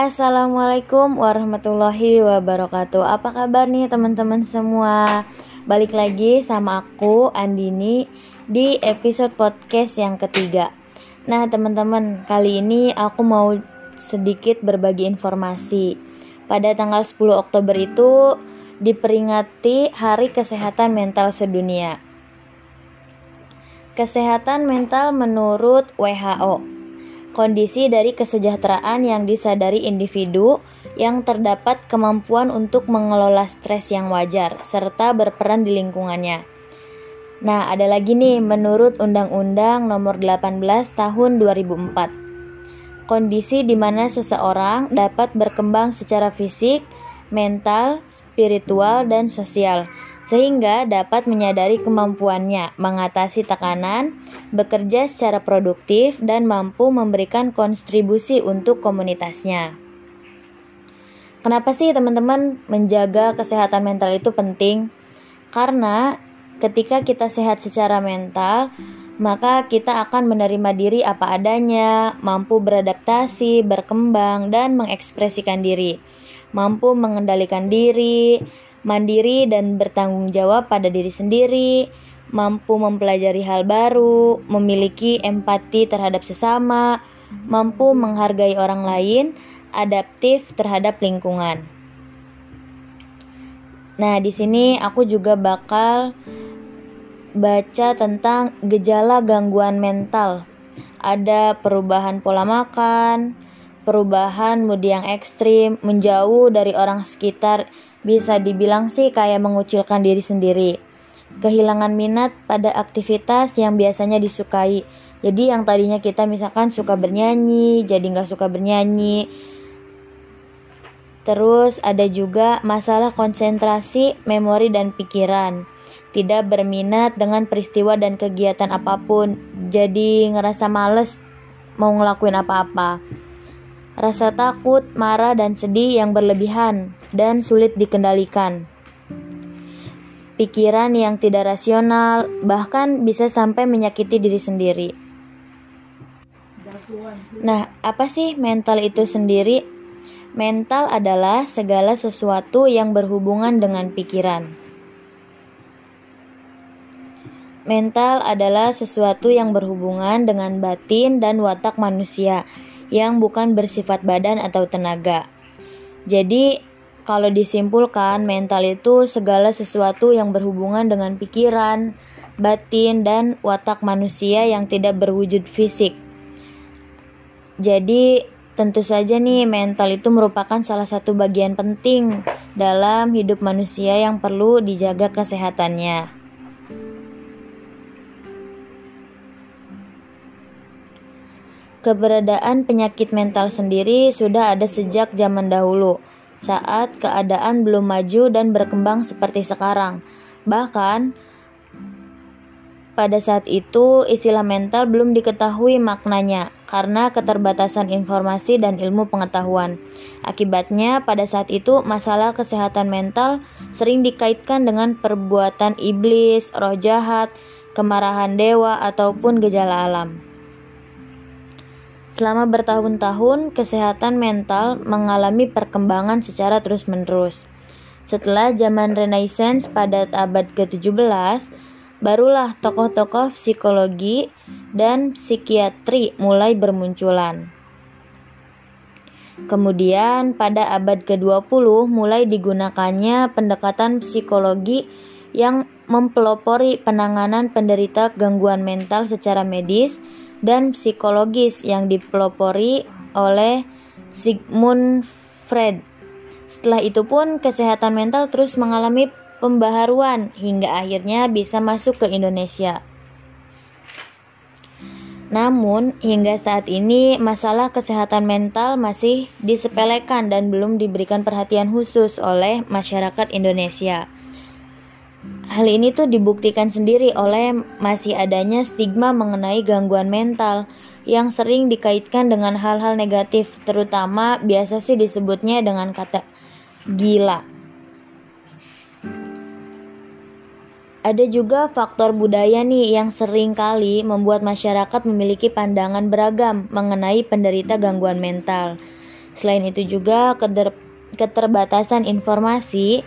Assalamualaikum warahmatullahi wabarakatuh. Apa kabar nih teman-teman semua? Balik lagi sama aku Andini Di episode podcast yang ketiga. Nah teman-teman kali ini aku mau sedikit berbagi informasi. Pada tanggal 10 Oktober itu diperingati Hari Kesehatan Mental Sedunia. Kesehatan mental menurut WHO kondisi dari kesejahteraan yang disadari individu yang terdapat kemampuan untuk mengelola stres yang wajar serta berperan di lingkungannya. Nah, ada lagi nih menurut Undang-Undang Nomor 18 Tahun 2004. Kondisi di mana seseorang dapat berkembang secara fisik, mental, spiritual, dan sosial sehingga dapat menyadari kemampuannya mengatasi tekanan, bekerja secara produktif, dan mampu memberikan kontribusi untuk komunitasnya. Kenapa sih teman-teman menjaga kesehatan mental itu penting? Karena ketika kita sehat secara mental, maka kita akan menerima diri apa adanya, mampu beradaptasi, berkembang, dan mengekspresikan diri, mampu mengendalikan diri, mandiri dan bertanggung jawab pada diri sendiri, mampu mempelajari hal baru, memiliki empati terhadap sesama, mampu menghargai orang lain, adaptif terhadap lingkungan. Nah, di sini aku juga bakal baca tentang gejala gangguan mental. Ada perubahan pola makan, perubahan mood yang ekstrim, menjauh dari orang sekitar bisa dibilang sih kayak mengucilkan diri sendiri. Kehilangan minat pada aktivitas yang biasanya disukai. Jadi yang tadinya kita misalkan suka bernyanyi, jadi nggak suka bernyanyi. Terus ada juga masalah konsentrasi, memori, dan pikiran. Tidak berminat dengan peristiwa dan kegiatan apa pun, jadi ngerasa males mau ngelakuin apa-apa rasa takut, marah, dan sedih yang berlebihan dan sulit dikendalikan. Pikiran yang tidak rasional bahkan bisa sampai menyakiti diri sendiri. Nah, apa sih mental itu sendiri? Mental adalah segala sesuatu yang berhubungan dengan pikiran. Mental adalah sesuatu yang berhubungan dengan batin dan watak manusia yang bukan bersifat badan atau tenaga. Jadi, kalau disimpulkan, mental itu segala sesuatu yang berhubungan dengan pikiran, batin, dan watak manusia yang tidak berwujud fisik. Jadi, tentu saja nih mental itu merupakan salah satu bagian penting dalam hidup manusia yang perlu dijaga kesehatannya. Keberadaan penyakit mental sendiri sudah ada sejak zaman dahulu, saat keadaan belum maju dan berkembang seperti sekarang. Bahkan, pada saat itu istilah mental belum diketahui maknanya karena keterbatasan informasi dan ilmu pengetahuan. Akibatnya, pada saat itu masalah kesehatan mental sering dikaitkan dengan perbuatan iblis, roh jahat, kemarahan dewa, ataupun gejala alam. Selama bertahun-tahun, kesehatan mental mengalami perkembangan secara terus-menerus. Setelah zaman Renaissance pada abad ke-17, barulah tokoh-tokoh psikologi dan psikiatri mulai bermunculan. Kemudian pada abad ke-20 mulai digunakannya pendekatan psikologi yang mempelopori penanganan penderita gangguan mental secara medis dan psikologis yang dipelopori oleh Sigmund Freud. Setelah itu pun kesehatan mental terus mengalami pembaharuan hingga akhirnya bisa masuk ke Indonesia. Namun, hingga saat ini masalah kesehatan mental masih disepelekan dan belum diberikan perhatian khusus oleh masyarakat Indonesia. Hal ini tuh dibuktikan sendiri oleh masih adanya stigma mengenai gangguan mental yang sering dikaitkan dengan hal-hal negatif, terutama biasa sih disebutnya dengan kata gila. Ada juga faktor budaya nih yang sering kali membuat masyarakat memiliki pandangan beragam mengenai penderita gangguan mental. Selain itu juga keterbatasan informasi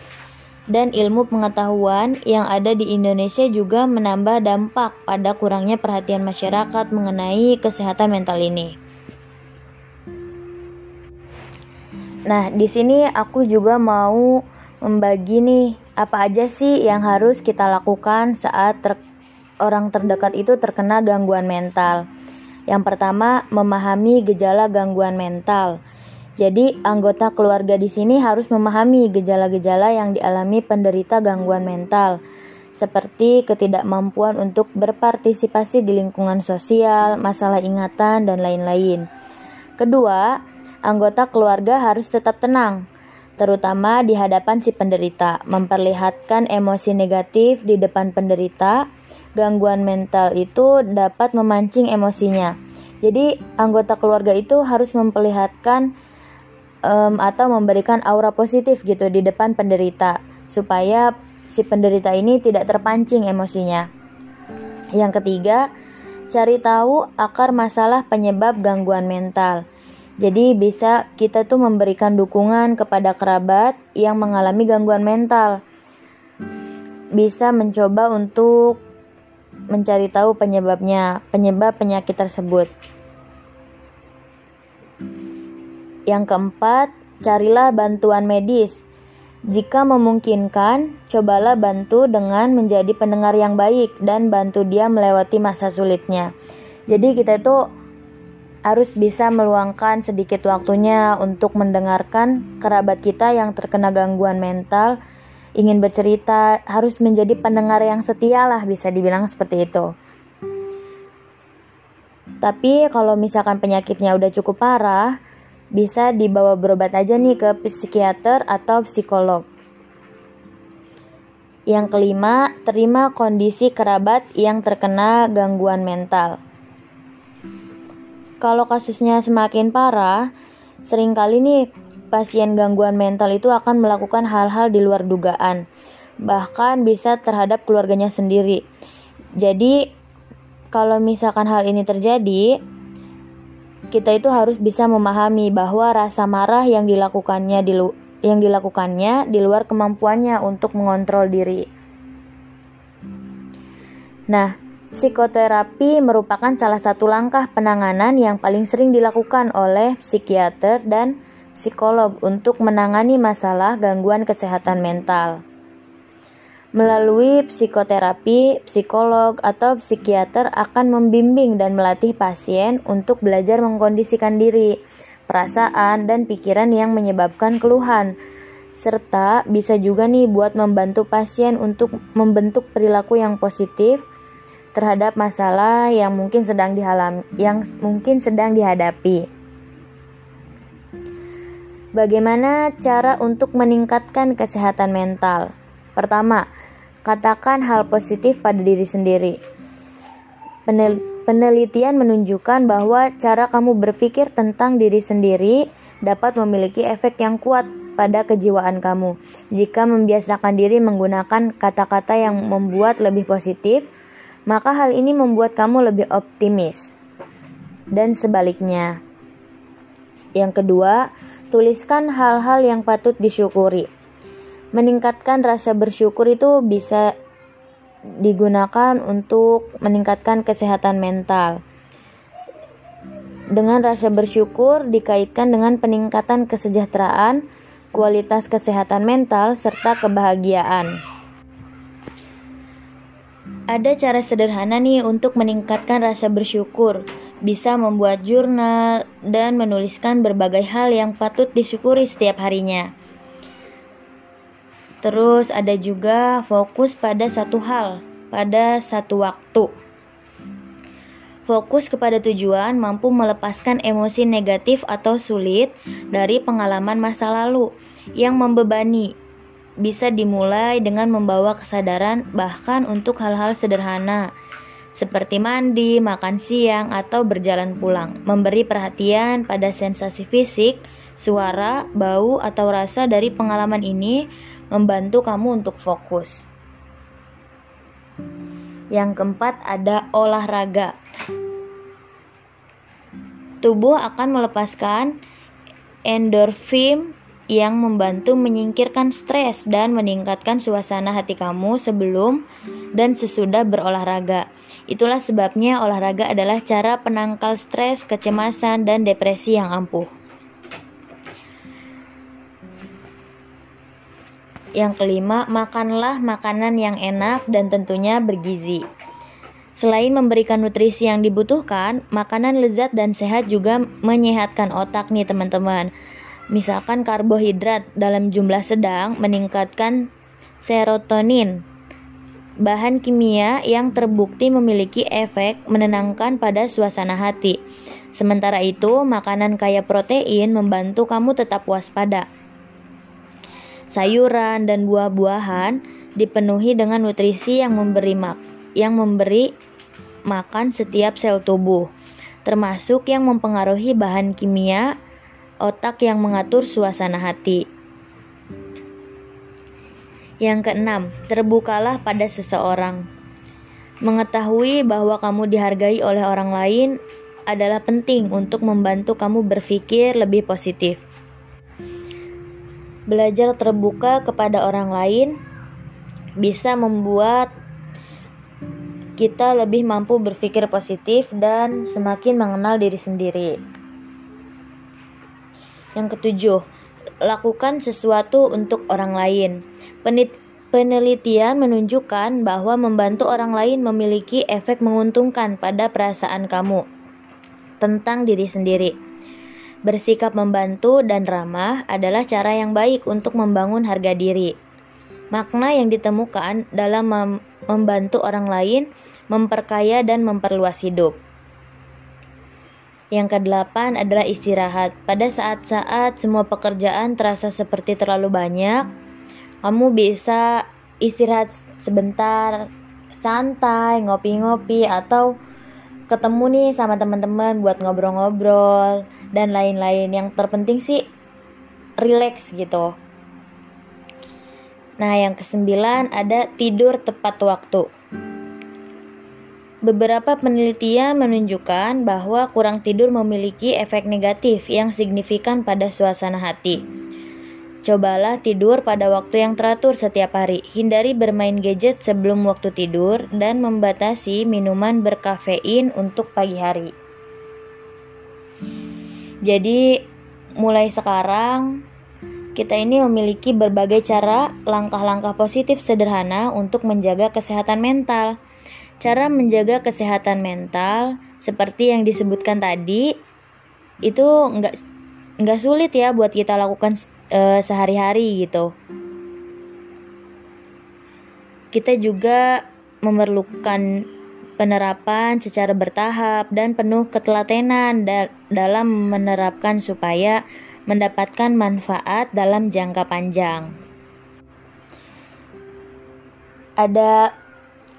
dan ilmu pengetahuan yang ada di Indonesia juga menambah dampak pada kurangnya perhatian masyarakat mengenai kesehatan mental ini. Nah, di sini aku juga mau membagi nih apa aja sih yang harus kita lakukan saat ter orang terdekat itu terkena gangguan mental. Yang pertama, memahami gejala gangguan mental. Jadi, anggota keluarga di sini harus memahami gejala-gejala yang dialami penderita gangguan mental, seperti ketidakmampuan untuk berpartisipasi di lingkungan sosial, masalah ingatan, dan lain-lain. Kedua, anggota keluarga harus tetap tenang, terutama di hadapan si penderita, memperlihatkan emosi negatif di depan penderita. Gangguan mental itu dapat memancing emosinya. Jadi, anggota keluarga itu harus memperlihatkan um, atau memberikan aura positif gitu di depan penderita supaya si penderita ini tidak terpancing emosinya. Yang ketiga, cari tahu akar masalah penyebab gangguan mental. Jadi bisa kita tuh memberikan dukungan kepada kerabat yang mengalami gangguan mental. Bisa mencoba untuk mencari tahu penyebabnya, penyebab penyakit tersebut. Yang keempat, carilah bantuan medis. Jika memungkinkan, cobalah bantu dengan menjadi pendengar yang baik dan bantu dia melewati masa sulitnya. Jadi kita itu harus bisa meluangkan sedikit waktunya untuk mendengarkan kerabat kita yang terkena gangguan mental, ingin bercerita, harus menjadi pendengar yang setia lah bisa dibilang seperti itu. Tapi kalau misalkan penyakitnya udah cukup parah, bisa dibawa berobat aja nih ke psikiater atau psikolog. Yang kelima, terima kondisi kerabat yang terkena gangguan mental. Kalau kasusnya semakin parah, sering kali nih pasien gangguan mental itu akan melakukan hal-hal di luar dugaan, bahkan bisa terhadap keluarganya sendiri. Jadi, kalau misalkan hal ini terjadi, kita itu harus bisa memahami bahwa rasa marah yang dilakukannya di lu yang dilakukannya di luar kemampuannya untuk mengontrol diri. Nah, psikoterapi merupakan salah satu langkah penanganan yang paling sering dilakukan oleh psikiater dan psikolog untuk menangani masalah gangguan kesehatan mental. Melalui psikoterapi, psikolog atau psikiater akan membimbing dan melatih pasien untuk belajar mengkondisikan diri, perasaan, dan pikiran yang menyebabkan keluhan, serta bisa juga nih buat membantu pasien untuk membentuk perilaku yang positif terhadap masalah yang mungkin sedang dihalam, yang mungkin sedang dihadapi. Bagaimana cara untuk meningkatkan kesehatan mental? Pertama, Katakan hal positif pada diri sendiri. Penelitian menunjukkan bahwa cara kamu berpikir tentang diri sendiri dapat memiliki efek yang kuat pada kejiwaan kamu. Jika membiasakan diri menggunakan kata-kata yang membuat lebih positif, maka hal ini membuat kamu lebih optimis. Dan sebaliknya. Yang kedua, tuliskan hal-hal yang patut disyukuri meningkatkan rasa bersyukur itu bisa digunakan untuk meningkatkan kesehatan mental. Dengan rasa bersyukur dikaitkan dengan peningkatan kesejahteraan, kualitas kesehatan mental, serta kebahagiaan. Ada cara sederhana nih untuk meningkatkan rasa bersyukur. Bisa membuat jurnal dan menuliskan berbagai hal yang patut disyukuri setiap harinya. Terus ada juga fokus pada satu hal, pada satu waktu. Fokus kepada tujuan mampu melepaskan emosi negatif atau sulit dari pengalaman masa lalu yang membebani. Bisa dimulai dengan membawa kesadaran bahkan untuk hal-hal sederhana seperti mandi, makan siang, atau berjalan pulang. Memberi perhatian pada sensasi fisik, suara, bau, atau rasa dari pengalaman ini membantu kamu untuk fokus. Yang keempat ada olahraga. Tubuh akan melepaskan endorfin yang membantu menyingkirkan stres dan meningkatkan suasana hati kamu sebelum dan sesudah berolahraga. Itulah sebabnya olahraga adalah cara penangkal stres, kecemasan, dan depresi yang ampuh. Yang kelima, makanlah makanan yang enak dan tentunya bergizi. Selain memberikan nutrisi yang dibutuhkan, makanan lezat dan sehat juga menyehatkan otak nih teman-teman. Misalkan karbohidrat dalam jumlah sedang meningkatkan serotonin, bahan kimia yang terbukti memiliki efek menenangkan pada suasana hati. Sementara itu, makanan kaya protein membantu kamu tetap waspada sayuran dan buah-buahan dipenuhi dengan nutrisi yang memberi mak yang memberi makan setiap sel tubuh, termasuk yang mempengaruhi bahan kimia otak yang mengatur suasana hati. Yang keenam, terbukalah pada seseorang. Mengetahui bahwa kamu dihargai oleh orang lain adalah penting untuk membantu kamu berpikir lebih positif. Belajar terbuka kepada orang lain bisa membuat kita lebih mampu berpikir positif dan semakin mengenal diri sendiri. Yang ketujuh, lakukan sesuatu untuk orang lain. Penelitian menunjukkan bahwa membantu orang lain memiliki efek menguntungkan pada perasaan kamu tentang diri sendiri. Bersikap membantu dan ramah adalah cara yang baik untuk membangun harga diri. Makna yang ditemukan dalam mem membantu orang lain memperkaya dan memperluas hidup. Yang kedelapan adalah istirahat. Pada saat-saat semua pekerjaan terasa seperti terlalu banyak, kamu bisa istirahat sebentar, santai, ngopi-ngopi, atau ketemu nih sama teman-teman buat ngobrol-ngobrol dan lain-lain. Yang terpenting sih relax gitu. Nah, yang kesembilan ada tidur tepat waktu. Beberapa penelitian menunjukkan bahwa kurang tidur memiliki efek negatif yang signifikan pada suasana hati. Cobalah tidur pada waktu yang teratur setiap hari. Hindari bermain gadget sebelum waktu tidur dan membatasi minuman berkafein untuk pagi hari. Jadi mulai sekarang kita ini memiliki berbagai cara langkah-langkah positif sederhana untuk menjaga kesehatan mental. Cara menjaga kesehatan mental seperti yang disebutkan tadi itu nggak nggak sulit ya buat kita lakukan uh, sehari-hari gitu. Kita juga memerlukan penerapan secara bertahap dan penuh ketelatenan da dalam menerapkan supaya mendapatkan manfaat dalam jangka panjang. Ada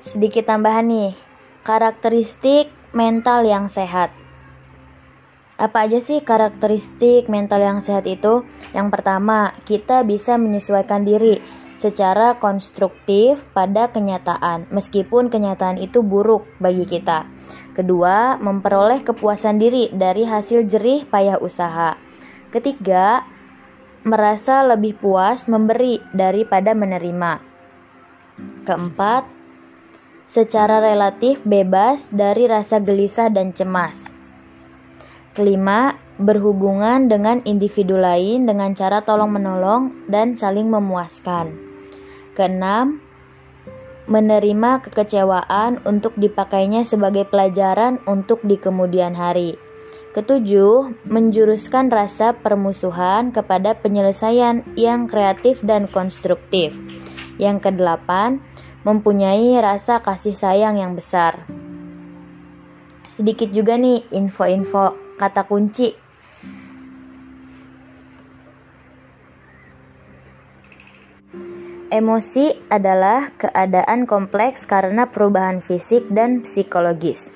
sedikit tambahan nih, karakteristik mental yang sehat. Apa aja sih karakteristik mental yang sehat itu? Yang pertama, kita bisa menyesuaikan diri secara konstruktif pada kenyataan, meskipun kenyataan itu buruk bagi kita. Kedua, memperoleh kepuasan diri dari hasil jerih payah usaha. Ketiga, merasa lebih puas memberi daripada menerima. Keempat, secara relatif bebas dari rasa gelisah dan cemas. Kelima, berhubungan dengan individu lain dengan cara tolong-menolong dan saling memuaskan. Keenam, menerima kekecewaan untuk dipakainya sebagai pelajaran untuk di kemudian hari. Ketujuh, menjuruskan rasa permusuhan kepada penyelesaian yang kreatif dan konstruktif. Yang kedelapan, mempunyai rasa kasih sayang yang besar. Sedikit juga nih info-info kata kunci Emosi adalah keadaan kompleks karena perubahan fisik dan psikologis.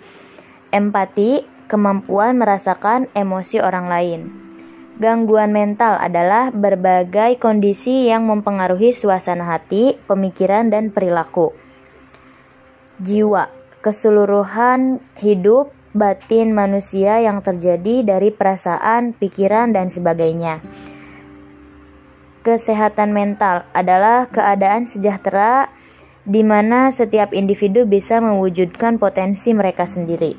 Empati, kemampuan merasakan emosi orang lain. Gangguan mental adalah berbagai kondisi yang mempengaruhi suasana hati, pemikiran, dan perilaku. Jiwa, keseluruhan hidup batin manusia yang terjadi dari perasaan, pikiran, dan sebagainya. Kesehatan mental adalah keadaan sejahtera di mana setiap individu bisa mewujudkan potensi mereka sendiri.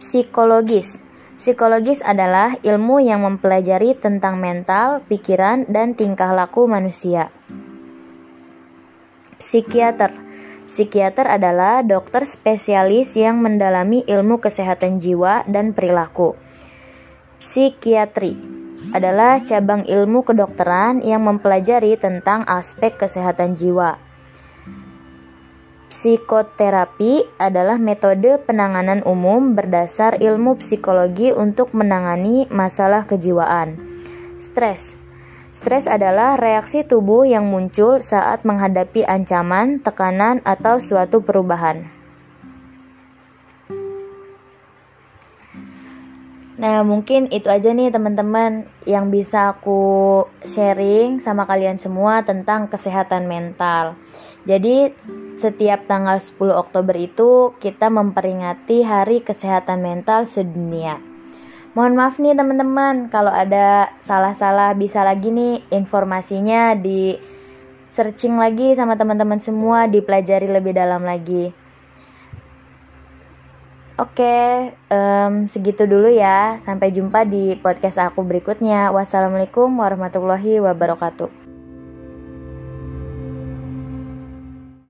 Psikologis Psikologis adalah ilmu yang mempelajari tentang mental, pikiran, dan tingkah laku manusia. Psikiater Psikiater adalah dokter spesialis yang mendalami ilmu kesehatan jiwa dan perilaku. Psikiatri adalah cabang ilmu kedokteran yang mempelajari tentang aspek kesehatan jiwa. Psikoterapi adalah metode penanganan umum berdasar ilmu psikologi untuk menangani masalah kejiwaan. Stres Stres adalah reaksi tubuh yang muncul saat menghadapi ancaman, tekanan, atau suatu perubahan. Nah, mungkin itu aja nih teman-teman yang bisa aku sharing sama kalian semua tentang kesehatan mental. Jadi, setiap tanggal 10 Oktober itu kita memperingati Hari Kesehatan Mental Sedunia. Mohon maaf nih teman-teman kalau ada salah-salah bisa lagi nih informasinya di searching lagi sama teman-teman semua dipelajari lebih dalam lagi. Oke, um, segitu dulu ya. Sampai jumpa di podcast aku berikutnya. Wassalamualaikum warahmatullahi wabarakatuh.